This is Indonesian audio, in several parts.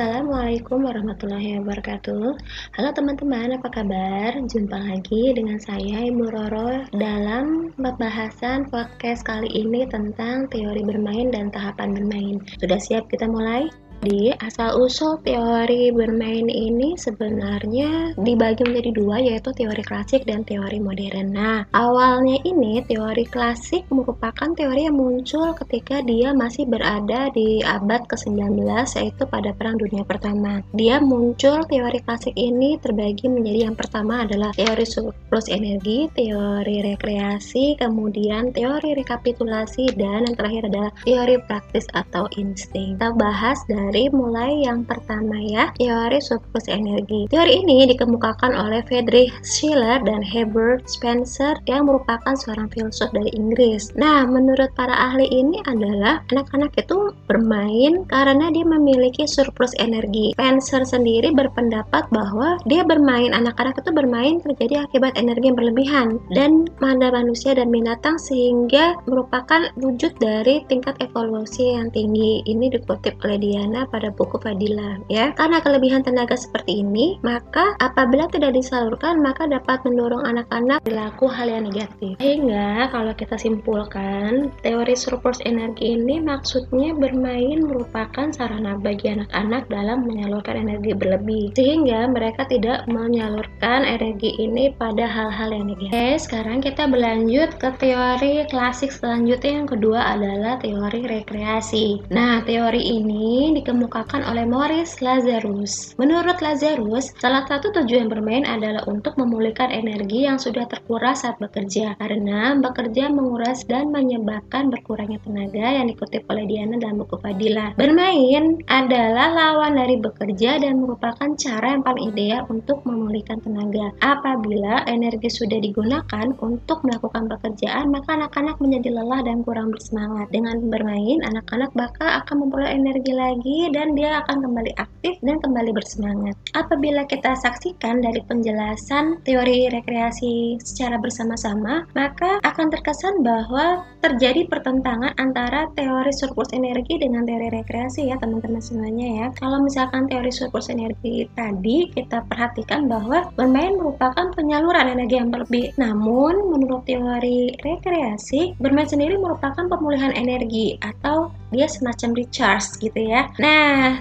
Assalamualaikum warahmatullahi wabarakatuh Halo teman-teman, apa kabar? Jumpa lagi dengan saya Ibu Roro dalam pembahasan podcast kali ini tentang teori bermain dan tahapan bermain Sudah siap kita mulai? Jadi, asal-usul teori bermain ini sebenarnya dibagi menjadi dua, yaitu teori klasik dan teori modern. Nah, awalnya ini teori klasik merupakan teori yang muncul ketika dia masih berada di abad ke-19, yaitu pada Perang Dunia Pertama. Dia muncul, teori klasik ini terbagi menjadi yang pertama adalah teori surplus energi, teori rekreasi, kemudian teori rekapitulasi, dan yang terakhir adalah teori praktis atau insting. Kita bahas dari dari mulai yang pertama ya, teori surplus energi. Teori ini dikemukakan oleh Friedrich Schiller dan Herbert Spencer yang merupakan seorang filsuf dari Inggris. Nah, menurut para ahli ini adalah anak-anak itu bermain karena dia memiliki surplus energi. Spencer sendiri berpendapat bahwa dia bermain, anak-anak itu bermain terjadi akibat energi yang berlebihan dan pada manusia dan binatang sehingga merupakan wujud dari tingkat evolusi yang tinggi. Ini dikutip oleh Diana pada buku Fadilah ya. Karena kelebihan tenaga seperti ini, maka apabila tidak disalurkan maka dapat mendorong anak-anak berlaku hal yang negatif. Sehingga kalau kita simpulkan, teori surplus energi ini maksudnya bermain merupakan sarana bagi anak-anak dalam menyalurkan energi berlebih sehingga mereka tidak menyalurkan energi ini pada hal-hal yang negatif. Oke, sekarang kita berlanjut ke teori klasik selanjutnya yang kedua adalah teori rekreasi. Nah, teori ini dikemukakan oleh Maurice Lazarus. Menurut Lazarus, salah satu tujuan bermain adalah untuk memulihkan energi yang sudah terkuras saat bekerja, karena bekerja menguras dan menyebabkan berkurangnya tenaga yang dikutip oleh Diana dalam buku Fadilah. Bermain adalah lawan dari bekerja dan merupakan cara yang paling ideal untuk memulihkan tenaga. Apabila energi sudah digunakan untuk melakukan pekerjaan, maka anak-anak menjadi lelah dan kurang bersemangat. Dengan bermain, anak-anak bakal akan memperoleh energi lagi dan dia akan kembali aktif dan kembali bersemangat. Apabila kita saksikan dari penjelasan teori rekreasi secara bersama-sama, maka akan terkesan bahwa terjadi pertentangan antara teori surplus energi dengan teori rekreasi ya teman-teman semuanya ya. Kalau misalkan teori surplus energi tadi kita perhatikan bahwa bermain merupakan penyaluran energi yang berlebih. Namun menurut teori rekreasi, bermain sendiri merupakan pemulihan energi atau dia semacam recharge gitu ya. Nah,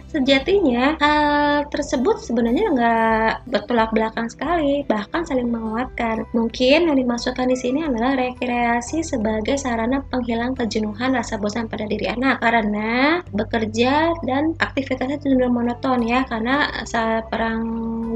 sejatinya hal tersebut sebenarnya nggak bertolak belakang sekali, bahkan saling menguatkan. Mungkin yang dimaksudkan di sini adalah rekreasi sebagai sarana penghilang kejenuhan rasa bosan pada diri anak karena bekerja dan aktivitasnya cenderung monoton ya karena saat perang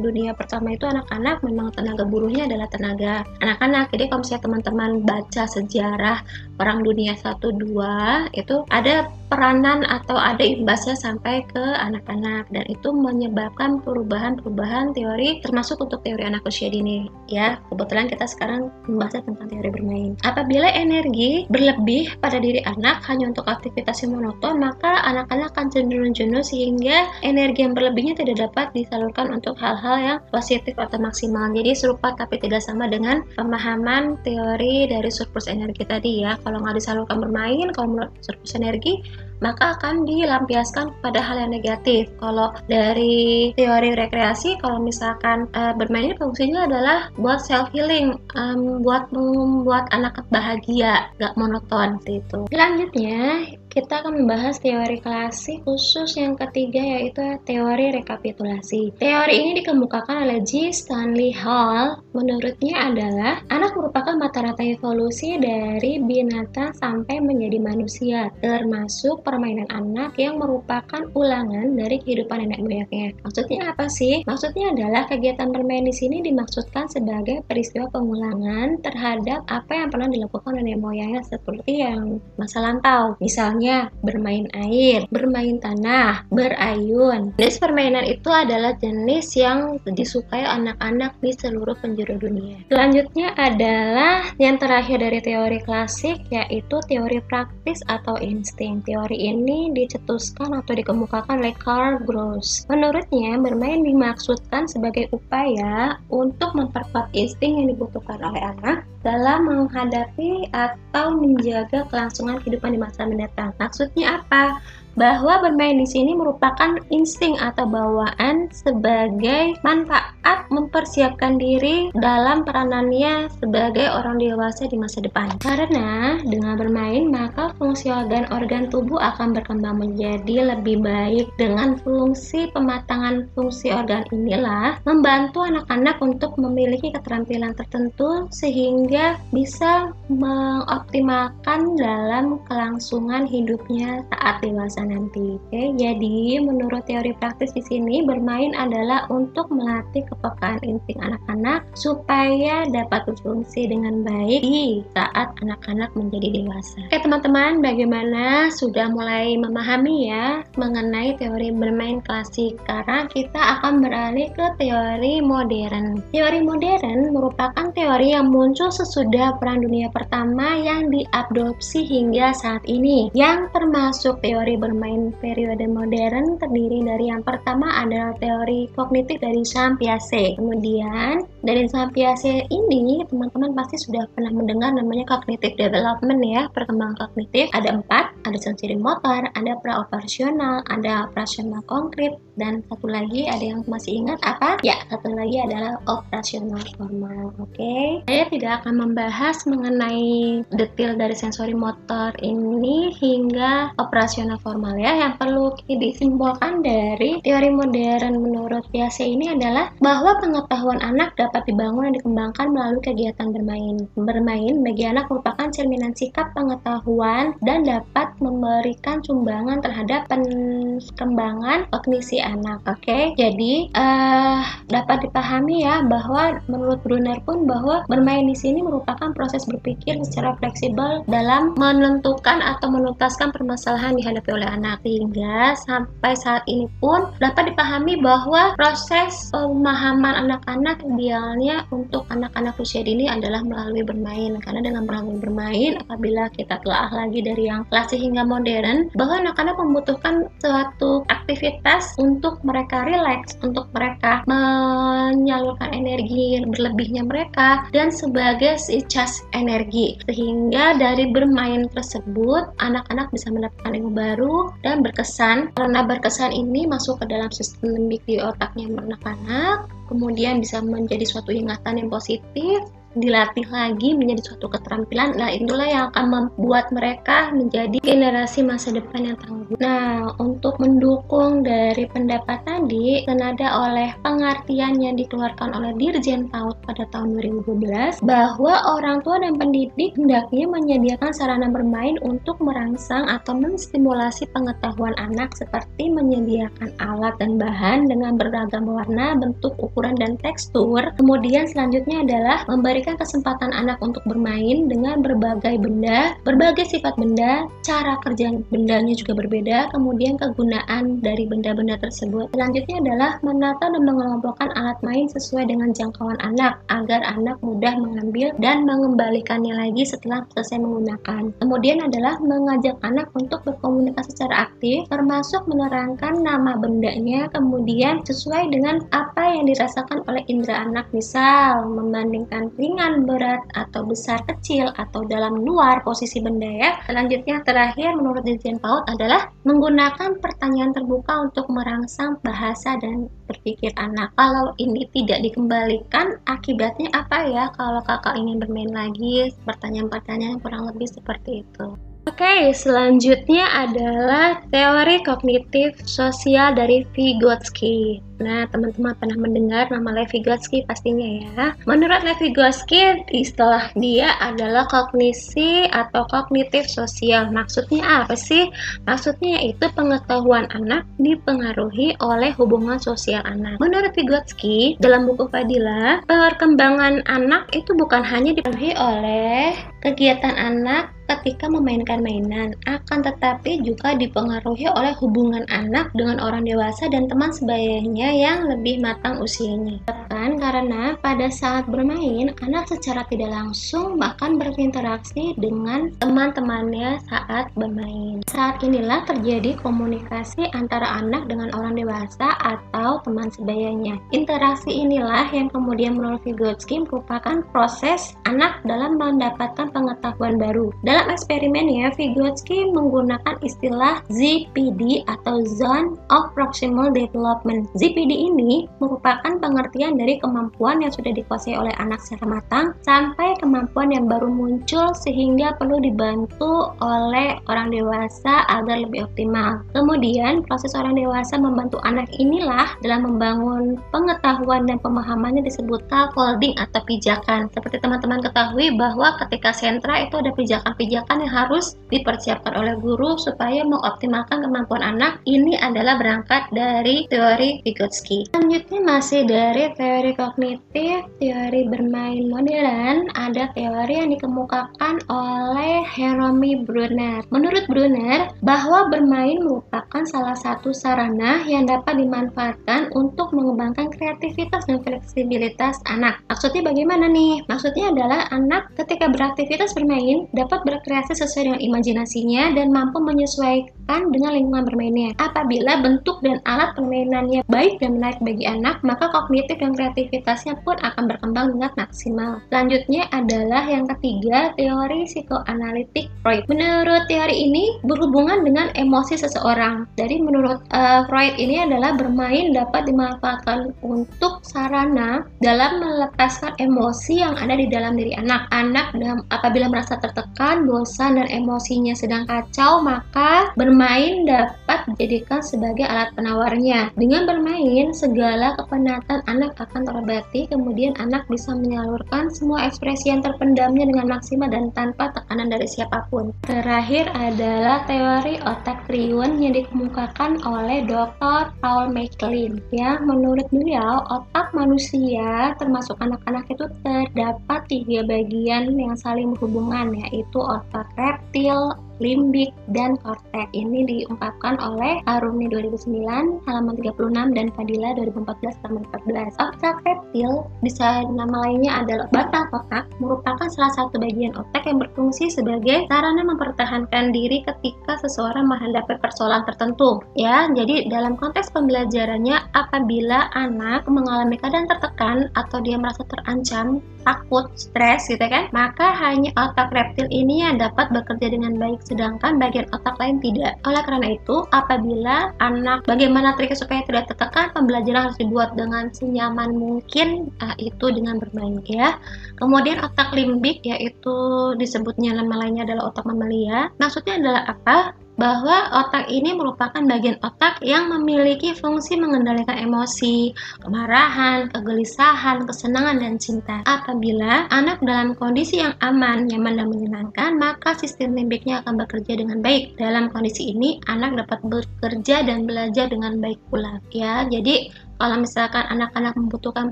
dunia pertama itu anak-anak memang tenaga buruhnya adalah tenaga anak-anak. Jadi kalau misalnya teman-teman baca sejarah perang dunia 1 2 itu ada peranan atau ada imbasnya sampai ke anak-anak. Dan itu menyebabkan perubahan-perubahan teori termasuk untuk teori anak usia dini ya. Kebetulan kita sekarang membahas tentang teori bermain. Apabila energi berlebih pada diri anak hanya untuk aktivitas yang monoton maka anak-anak akan cenderung jenuh sehingga energi yang berlebihnya tidak dapat disalurkan untuk hal-hal yang positif atau maksimal. Jadi serupa tapi tidak sama dengan pemahaman teori dari surplus energi tadi ya. Kalau nggak disalurkan bermain kalau menurut energi maka akan dilampiaskan pada hal yang negatif. Kalau dari teori rekreasi, kalau misalkan uh, bermain fungsinya adalah buat self healing, um, buat membuat anak bahagia, gak monoton itu. Selanjutnya kita akan membahas teori klasik khusus yang ketiga yaitu teori rekapitulasi. Teori ini dikemukakan oleh G. Stanley Hall. Menurutnya adalah anak merupakan mata rata evolusi dari binatang sampai menjadi manusia, termasuk permainan anak yang merupakan ulangan dari kehidupan nenek moyangnya. Maksudnya apa sih? Maksudnya adalah kegiatan bermain di sini dimaksudkan sebagai peristiwa pengulangan terhadap apa yang pernah dilakukan nenek moyangnya seperti yang masa lampau. Misalnya Misalnya bermain air, bermain tanah, berayun. Jenis permainan itu adalah jenis yang disukai anak-anak di seluruh penjuru dunia. Selanjutnya adalah yang terakhir dari teori klasik yaitu teori praktis atau insting. Teori ini dicetuskan atau dikemukakan oleh Carl Gross. Menurutnya, bermain dimaksudkan sebagai upaya untuk memperkuat insting yang dibutuhkan oleh anak dalam menghadapi atau menjaga kelangsungan kehidupan di masa mendatang. Maksudnya apa? Bahwa bermain di sini merupakan insting atau bawaan sebagai manfaat mempersiapkan diri dalam peranannya sebagai orang dewasa di masa depan. Karena dengan bermain maka fungsi organ-organ tubuh akan berkembang menjadi lebih baik dengan fungsi pematangan fungsi organ inilah membantu anak-anak untuk memiliki keterampilan tertentu sehingga bisa mengoptimalkan dalam kelangsungan hidupnya saat dewasa nanti. Oke, jadi menurut teori praktis di sini bermain adalah untuk melatih kepekaan insting anak-anak supaya dapat berfungsi dengan baik di saat anak-anak menjadi dewasa. Oke, teman-teman, bagaimana sudah mulai memahami ya mengenai teori bermain klasik? Sekarang kita akan beralih ke teori modern. Teori modern merupakan teori yang muncul sesudah Perang Dunia Pertama yang diadopsi hingga saat ini. Yang termasuk teori bermain periode modern terdiri dari yang pertama adalah teori kognitif dari Sampiase. Kemudian dari Sampiase ini teman-teman pasti sudah pernah mendengar namanya cognitive development ya, perkembangan kognitif. Ada empat, ada sensori motor, ada praoperasional, ada operasional konkret, dan satu lagi ada yang masih ingat apa? Ya, satu lagi adalah operasional formal. Oke, okay? saya tidak akan membahas mengenai detail dari sensori motor ini hingga operasional formal ya yang perlu disimpulkan dari teori modern menurut Piaget ini adalah bahwa pengetahuan anak dapat dibangun dan dikembangkan melalui kegiatan bermain. Bermain bagi anak merupakan cerminan sikap pengetahuan dan dapat memberikan sumbangan terhadap perkembangan kognisi anak. Oke, okay? jadi uh, dapat dipahami ya bahwa menurut Brunner pun bahwa bermain di sini merupakan proses berpikir secara fleksibel dalam menentukan atau menuntaskan permasalahan dihadapi oleh anak sehingga sampai saat ini pun dapat dipahami bahwa proses pemahaman anak-anak idealnya untuk anak-anak usia dini adalah melalui bermain. Karena dengan melalui bermain apabila kita telah lagi dari yang klasik hingga modern bahwa anak-anak membutuhkan suatu aktivitas untuk mereka rileks untuk mereka menyalurkan energi berlebihnya mereka dan sebagai si cas energi. Sehingga dari bermain tersebut anak-anak bisa mendapatkan ilmu baru dan berkesan. Karena berkesan ini masuk ke dalam sistem limbik di otaknya anak-anak kemudian bisa menjadi suatu ingatan yang positif dilatih lagi menjadi suatu keterampilan nah itulah yang akan membuat mereka menjadi generasi masa depan yang tangguh. Nah untuk mendukung dari pendapat tadi senada oleh pengertian yang dikeluarkan oleh Dirjen PAUD pada tahun 2012 bahwa orang tua dan pendidik hendaknya menyediakan sarana bermain untuk merangsang atau menstimulasi pengetahuan anak seperti menyediakan alat dan bahan dengan beragam warna, bentuk, ukuran, dan tekstur. Kemudian selanjutnya adalah memberi memberikan kesempatan anak untuk bermain dengan berbagai benda, berbagai sifat benda, cara kerja bendanya juga berbeda, kemudian kegunaan dari benda-benda tersebut. Selanjutnya adalah menata dan mengelompokkan alat main sesuai dengan jangkauan anak agar anak mudah mengambil dan mengembalikannya lagi setelah selesai menggunakan. Kemudian adalah mengajak anak untuk berkomunikasi secara aktif, termasuk menerangkan nama bendanya, kemudian sesuai dengan apa yang dirasakan oleh indera anak, misal membandingkan ring ringan, berat, atau besar, kecil, atau dalam luar posisi benda ya. Selanjutnya terakhir menurut Dirjen PAUD adalah menggunakan pertanyaan terbuka untuk merangsang bahasa dan berpikir anak. Kalau ini tidak dikembalikan, akibatnya apa ya kalau kakak ingin bermain lagi? Pertanyaan-pertanyaan kurang lebih seperti itu. Oke, okay, selanjutnya adalah teori kognitif sosial dari Vygotsky. Nah, teman-teman pernah mendengar nama Levi Vygotsky pastinya ya. Menurut Levi Vygotsky, istilah dia adalah kognisi atau kognitif sosial. Maksudnya apa sih? Maksudnya itu pengetahuan anak dipengaruhi oleh hubungan sosial anak. Menurut Vygotsky, dalam buku Fadila, perkembangan anak itu bukan hanya dipengaruhi oleh kegiatan anak ketika memainkan mainan, akan tetapi juga dipengaruhi oleh hubungan anak dengan orang dewasa dan teman sebayanya yang lebih matang usianya. Bahkan karena pada saat bermain, anak secara tidak langsung bahkan berinteraksi dengan teman-temannya saat bermain. Saat inilah terjadi komunikasi antara anak dengan orang dewasa atau teman sebayanya. Interaksi inilah yang kemudian menurut Vygotsky merupakan proses anak dalam mendapatkan pengetahuan baru. Dalam dalam eksperimennya, Vygotsky menggunakan istilah ZPD atau Zone of Proximal Development. ZPD ini merupakan pengertian dari kemampuan yang sudah dikuasai oleh anak secara matang sampai kemampuan yang baru muncul sehingga perlu dibantu oleh orang dewasa agar lebih optimal. Kemudian, proses orang dewasa membantu anak inilah dalam membangun pengetahuan dan pemahamannya disebut scaffolding atau pijakan. Seperti teman-teman ketahui bahwa ketika sentra itu ada pijakan-pijakan kebijakan yang harus dipersiapkan oleh guru supaya mengoptimalkan kemampuan anak. Ini adalah berangkat dari teori Vygotsky. Selanjutnya masih dari teori kognitif, teori bermain modern, ada teori yang dikemukakan oleh Jerome Brunner. Menurut Brunner, bahwa bermain merupakan salah satu sarana yang dapat dimanfaatkan untuk mengembangkan kreativitas dan fleksibilitas anak. Maksudnya bagaimana nih? Maksudnya adalah anak ketika beraktivitas bermain dapat ber berkreasi sesuai dengan imajinasinya dan mampu menyesuaikan dengan lingkungan bermainnya. Apabila bentuk dan alat permainannya baik dan menarik bagi anak, maka kognitif dan kreativitasnya pun akan berkembang dengan maksimal. Selanjutnya adalah yang ketiga, teori psikoanalitik Freud. Menurut teori ini berhubungan dengan emosi seseorang. Jadi menurut uh, Freud ini adalah bermain dapat dimanfaatkan untuk sarana dalam melepaskan emosi yang ada di dalam diri anak. Anak dalam, apabila merasa tertekan, bosan dan emosinya sedang kacau, maka bermain dapat dijadikan sebagai alat penawarnya. Dengan bermain, segala kepenatan anak akan terobati, kemudian anak bisa menyalurkan semua ekspresi yang terpendamnya dengan maksimal dan tanpa tekanan dari siapa pun. Terakhir adalah teori otak triun yang dikemukakan oleh Dr. Paul MacLean. Ya, menurut beliau, otak manusia termasuk anak-anak itu terdapat tiga bagian yang saling berhubungan yaitu otak reptil, limbik, dan kortek. Ini diungkapkan oleh Arumi 2009 halaman 36 dan Fadila 2014 halaman 14. Otak reptil, bisa nama lainnya adalah batang otak, merupakan salah satu bagian otak yang berfungsi sebagai sarana mempertahankan diri ketika seseorang menghadapi persoalan tertentu. Ya, jadi dalam konteks pembelajarannya apabila anak mengalami keadaan tertekan atau dia merasa terancam, takut, stres gitu kan, maka hanya otak reptil ini yang dapat bekerja dengan baik sedangkan bagian otak lain tidak. Oleh karena itu, apabila anak bagaimana triknya supaya tidak tertekan, pembelajaran harus dibuat dengan senyaman mungkin, uh, itu dengan bermain ya. Kemudian otak limbik yaitu disebutnya nama lainnya adalah otak mamalia. Maksudnya adalah apa? Bahwa otak ini merupakan bagian otak yang memiliki fungsi mengendalikan emosi, kemarahan, kegelisahan, kesenangan, dan cinta. Apabila anak dalam kondisi yang aman, nyaman, dan menyenangkan, maka sistem limbiknya akan bekerja dengan baik. Dalam kondisi ini, anak dapat bekerja dan belajar dengan baik pula. Ya, jadi kalau misalkan anak-anak membutuhkan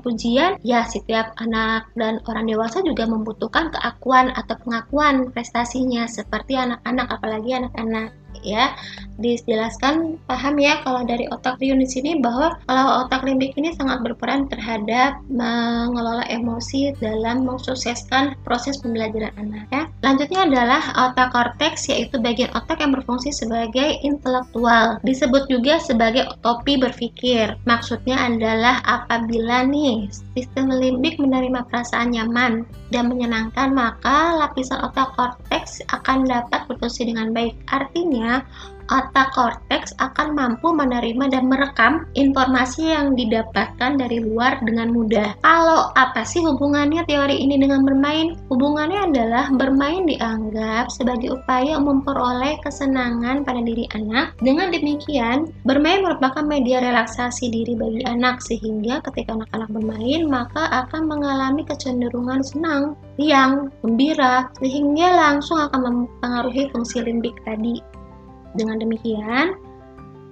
pujian, ya setiap anak dan orang dewasa juga membutuhkan keakuan atau pengakuan prestasinya seperti anak-anak apalagi anak-anak ya dijelaskan paham ya kalau dari otak riun di sini bahwa kalau otak limbik ini sangat berperan terhadap mengelola emosi dalam mensukseskan proses pembelajaran anak ya. Selanjutnya adalah otak korteks yaitu bagian otak yang berfungsi sebagai intelektual. Disebut juga sebagai topi berpikir. Maksudnya adalah apabila nih sistem limbik menerima perasaan nyaman dan menyenangkan maka lapisan otak korteks akan dapat berfungsi dengan baik. Artinya otak korteks akan mampu menerima dan merekam informasi yang didapatkan dari luar dengan mudah. Kalau apa sih hubungannya teori ini dengan bermain? Hubungannya adalah bermain dianggap sebagai upaya memperoleh kesenangan pada diri anak. Dengan demikian, bermain merupakan media relaksasi diri bagi anak sehingga ketika anak-anak bermain maka akan mengalami kecenderungan senang, riang, gembira sehingga langsung akan mempengaruhi fungsi limbik tadi. Dengan demikian,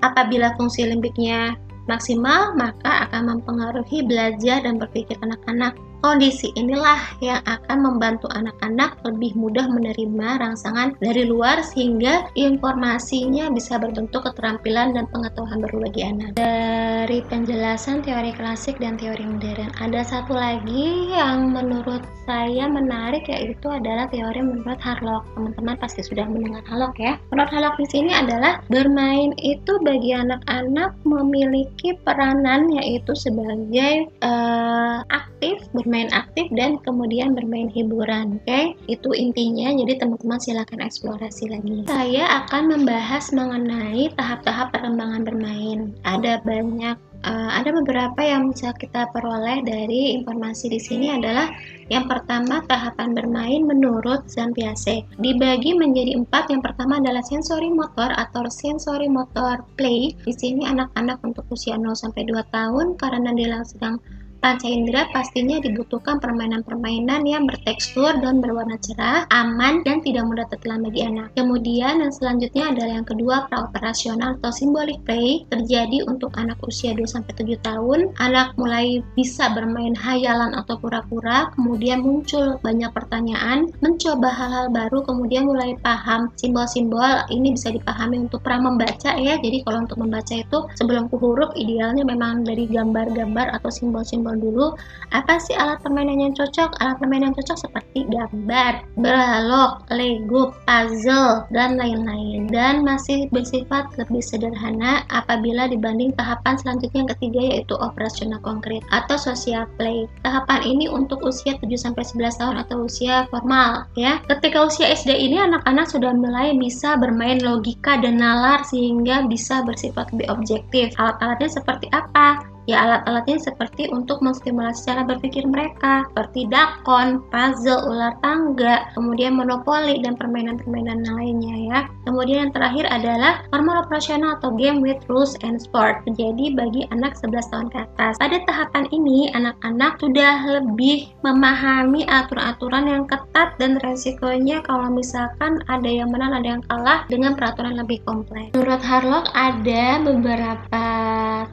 apabila fungsi limbiknya maksimal, maka akan mempengaruhi belajar dan berpikir anak-anak. Kondisi inilah yang akan membantu anak-anak lebih mudah menerima rangsangan dari luar sehingga informasinya bisa berbentuk keterampilan dan pengetahuan baru bagi anak. Dari penjelasan teori klasik dan teori modern, ada satu lagi yang menurut saya menarik yaitu adalah teori menurut Harlock. Teman-teman pasti sudah mendengar Harlock ya. Menurut Harlock di sini adalah bermain itu bagi anak-anak memiliki peranan yaitu sebagai uh, aktif bermain aktif dan kemudian bermain hiburan oke okay? itu intinya jadi teman-teman silakan eksplorasi lagi saya akan membahas mengenai tahap-tahap perkembangan bermain ada banyak uh, ada beberapa yang bisa kita peroleh dari informasi di sini adalah yang pertama tahapan bermain menurut Zampiase dibagi menjadi empat. Yang pertama adalah sensori motor atau sensori motor play. Di sini anak-anak untuk usia 0 sampai 2 tahun karena sedang Panca indera pastinya dibutuhkan permainan-permainan yang bertekstur dan berwarna cerah, aman, dan tidak mudah tertelan bagi anak. Kemudian yang selanjutnya adalah yang kedua praoperasional atau symbolic play terjadi untuk anak usia 2-7 tahun. Anak mulai bisa bermain hayalan atau pura-pura, kemudian muncul banyak pertanyaan, mencoba hal-hal baru, kemudian mulai paham simbol-simbol ini bisa dipahami untuk pra membaca ya. Jadi kalau untuk membaca itu sebelum huruf idealnya memang dari gambar-gambar atau simbol-simbol dulu apa sih alat permainan yang cocok? Alat permainan yang cocok seperti gambar beralok lego puzzle dan lain-lain. Dan masih bersifat lebih sederhana apabila dibanding tahapan selanjutnya yang ketiga yaitu operasional konkret atau social play. Tahapan ini untuk usia 7-11 tahun atau usia formal ya. Ketika usia SD ini anak-anak sudah mulai bisa bermain logika dan nalar sehingga bisa bersifat lebih objektif. Alat-alatnya seperti apa Ya alat-alatnya seperti untuk menstimulasi cara berpikir mereka, seperti dakon, puzzle, ular tangga, kemudian monopoli dan permainan-permainan lainnya ya. Kemudian yang terakhir adalah formal operasional atau game with rules and sport. Jadi bagi anak 11 tahun ke atas. Pada tahapan ini anak-anak sudah lebih memahami aturan-aturan yang ketat dan resikonya kalau misalkan ada yang menang ada yang kalah dengan peraturan lebih kompleks. Menurut Harlock ada beberapa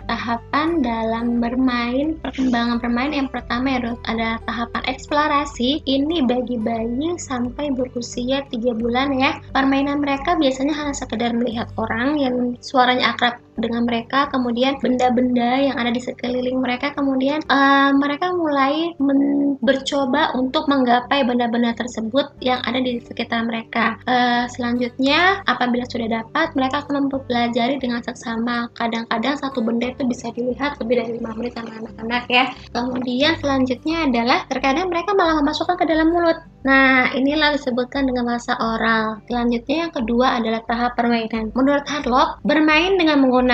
tahapan dan dalam bermain perkembangan bermain yang pertama ya ada tahapan eksplorasi. Ini bagi bayi sampai berusia 3 bulan ya. Permainan mereka biasanya hanya sekedar melihat orang yang suaranya akrab dengan mereka kemudian benda-benda yang ada di sekeliling mereka kemudian uh, mereka mulai bercoba untuk menggapai benda-benda tersebut yang ada di sekitar mereka uh, selanjutnya apabila sudah dapat mereka akan mempelajari dengan seksama kadang-kadang satu benda itu bisa dilihat lebih dari lima menit sama anak-anak ya kemudian selanjutnya adalah terkadang mereka malah memasukkan ke dalam mulut Nah, inilah disebutkan dengan masa oral. Selanjutnya yang kedua adalah tahap permainan. Menurut Harlock, bermain dengan menggunakan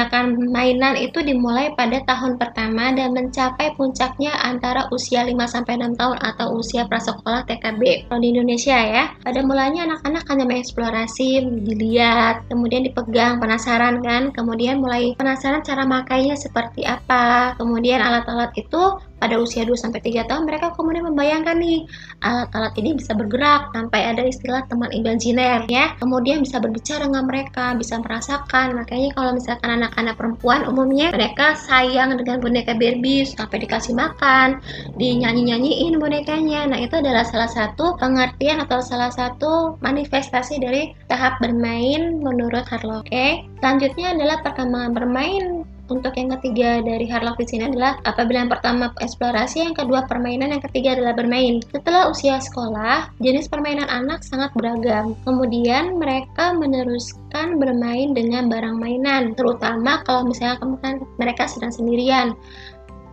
mainan itu dimulai pada tahun pertama dan mencapai puncaknya antara usia 5-6 tahun atau usia prasekolah TKB. Kalau di Indonesia ya, pada mulanya anak-anak hanya mengeksplorasi, dilihat, kemudian dipegang, penasaran kan, kemudian mulai penasaran cara makainya seperti apa, kemudian alat-alat itu pada usia 2-3 tahun mereka kemudian membayangkan nih alat-alat ini bisa bergerak sampai ada istilah teman imajiner ya. Kemudian bisa berbicara dengan mereka bisa merasakan. Makanya kalau misalkan anak-anak perempuan umumnya mereka sayang dengan boneka Barbie sampai dikasih makan dinyanyi-nyanyiin bonekanya. Nah itu adalah salah satu pengertian atau salah satu manifestasi dari tahap bermain menurut Harlow. Oke okay? selanjutnya adalah perkembangan bermain untuk yang ketiga dari Harlock di sini adalah apabila yang pertama eksplorasi, yang kedua permainan, yang ketiga adalah bermain. Setelah usia sekolah, jenis permainan anak sangat beragam. Kemudian mereka meneruskan bermain dengan barang mainan, terutama kalau misalnya kan mereka sedang sendirian.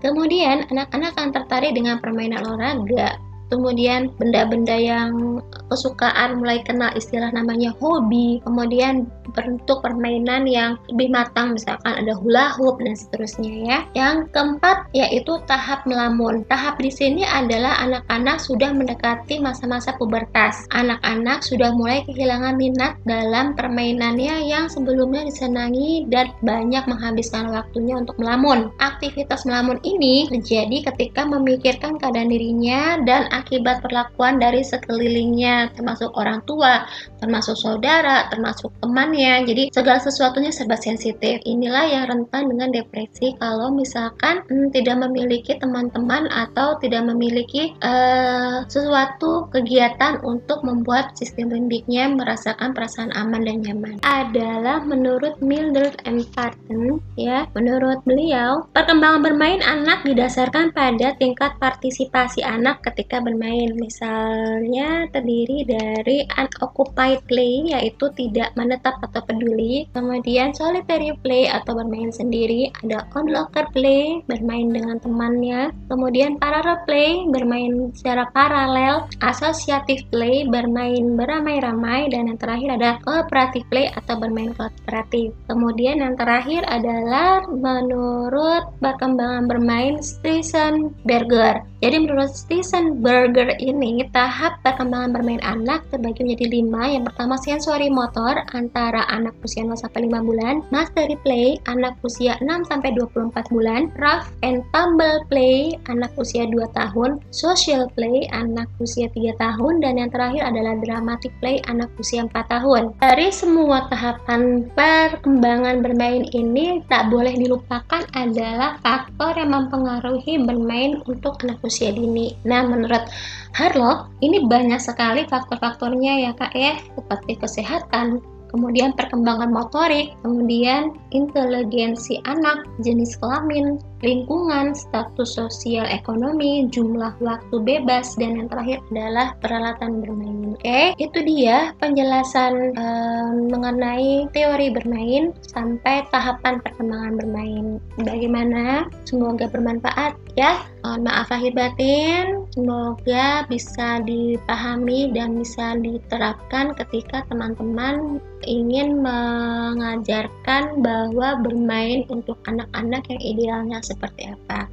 Kemudian anak-anak akan tertarik dengan permainan olahraga, kemudian benda-benda yang kesukaan mulai kenal istilah namanya hobi kemudian bentuk permainan yang lebih matang misalkan ada hula hoop dan seterusnya ya. Yang keempat yaitu tahap melamun. Tahap di sini adalah anak-anak sudah mendekati masa-masa pubertas. Anak-anak sudah mulai kehilangan minat dalam permainannya yang sebelumnya disenangi dan banyak menghabiskan waktunya untuk melamun. Aktivitas melamun ini terjadi ketika memikirkan keadaan dirinya dan akibat perlakuan dari sekelilingnya termasuk orang tua, termasuk saudara, termasuk temannya. Jadi segala sesuatunya serba sensitif. Inilah yang rentan dengan depresi kalau misalkan hmm, tidak memiliki teman-teman atau tidak memiliki uh, sesuatu kegiatan untuk membuat sistem limbiknya merasakan perasaan aman dan nyaman. Adalah menurut Mildred M. Parton ya, menurut beliau perkembangan bermain anak didasarkan pada tingkat partisipasi anak ketika bermain. Misalnya terdiri dari unoccupied play yaitu tidak menetap atau peduli, kemudian solitary play atau bermain sendiri, ada onlooker play bermain dengan temannya, kemudian parallel play bermain secara paralel, associative play bermain beramai-ramai dan yang terakhir ada cooperative play atau bermain kooperatif. Kemudian yang terakhir adalah menurut perkembangan bermain Stephen Berger. Jadi menurut Stephen Berger ini tahap perkembangan bermain anak terbagi menjadi lima. Yang pertama sensori motor antara anak usia 0 sampai 5 bulan, mastery play anak usia 6 sampai 24 bulan, rough and tumble play anak usia 2 tahun, social play anak usia 3 tahun dan yang terakhir adalah dramatic play anak usia 4 tahun. Dari semua tahapan perkembangan bermain ini tak boleh dilupakan adalah faktor yang mempengaruhi bermain untuk anak usia dini. Nah, menurut Harlock, ini banyak sekali faktor-faktornya ya kak ya, seperti kesehatan, kemudian perkembangan motorik, kemudian inteligensi anak, jenis kelamin, lingkungan, status sosial ekonomi, jumlah waktu bebas, dan yang terakhir adalah peralatan bermain. Oke, itu dia penjelasan um, mengenai teori bermain sampai tahapan perkembangan bermain. Bagaimana? Semoga bermanfaat ya. Mohon maaf lahir batin. Semoga bisa dipahami dan bisa diterapkan ketika teman-teman ingin mengajarkan bahwa bermain untuk anak-anak yang idealnya seperti apa.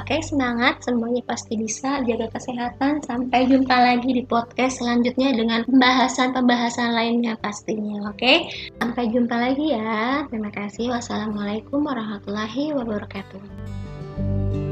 Oke, semangat, semuanya pasti bisa. Jaga kesehatan. Sampai jumpa lagi di podcast selanjutnya dengan pembahasan-pembahasan lainnya pastinya. Oke, sampai jumpa lagi ya. Terima kasih. Wassalamualaikum warahmatullahi wabarakatuh.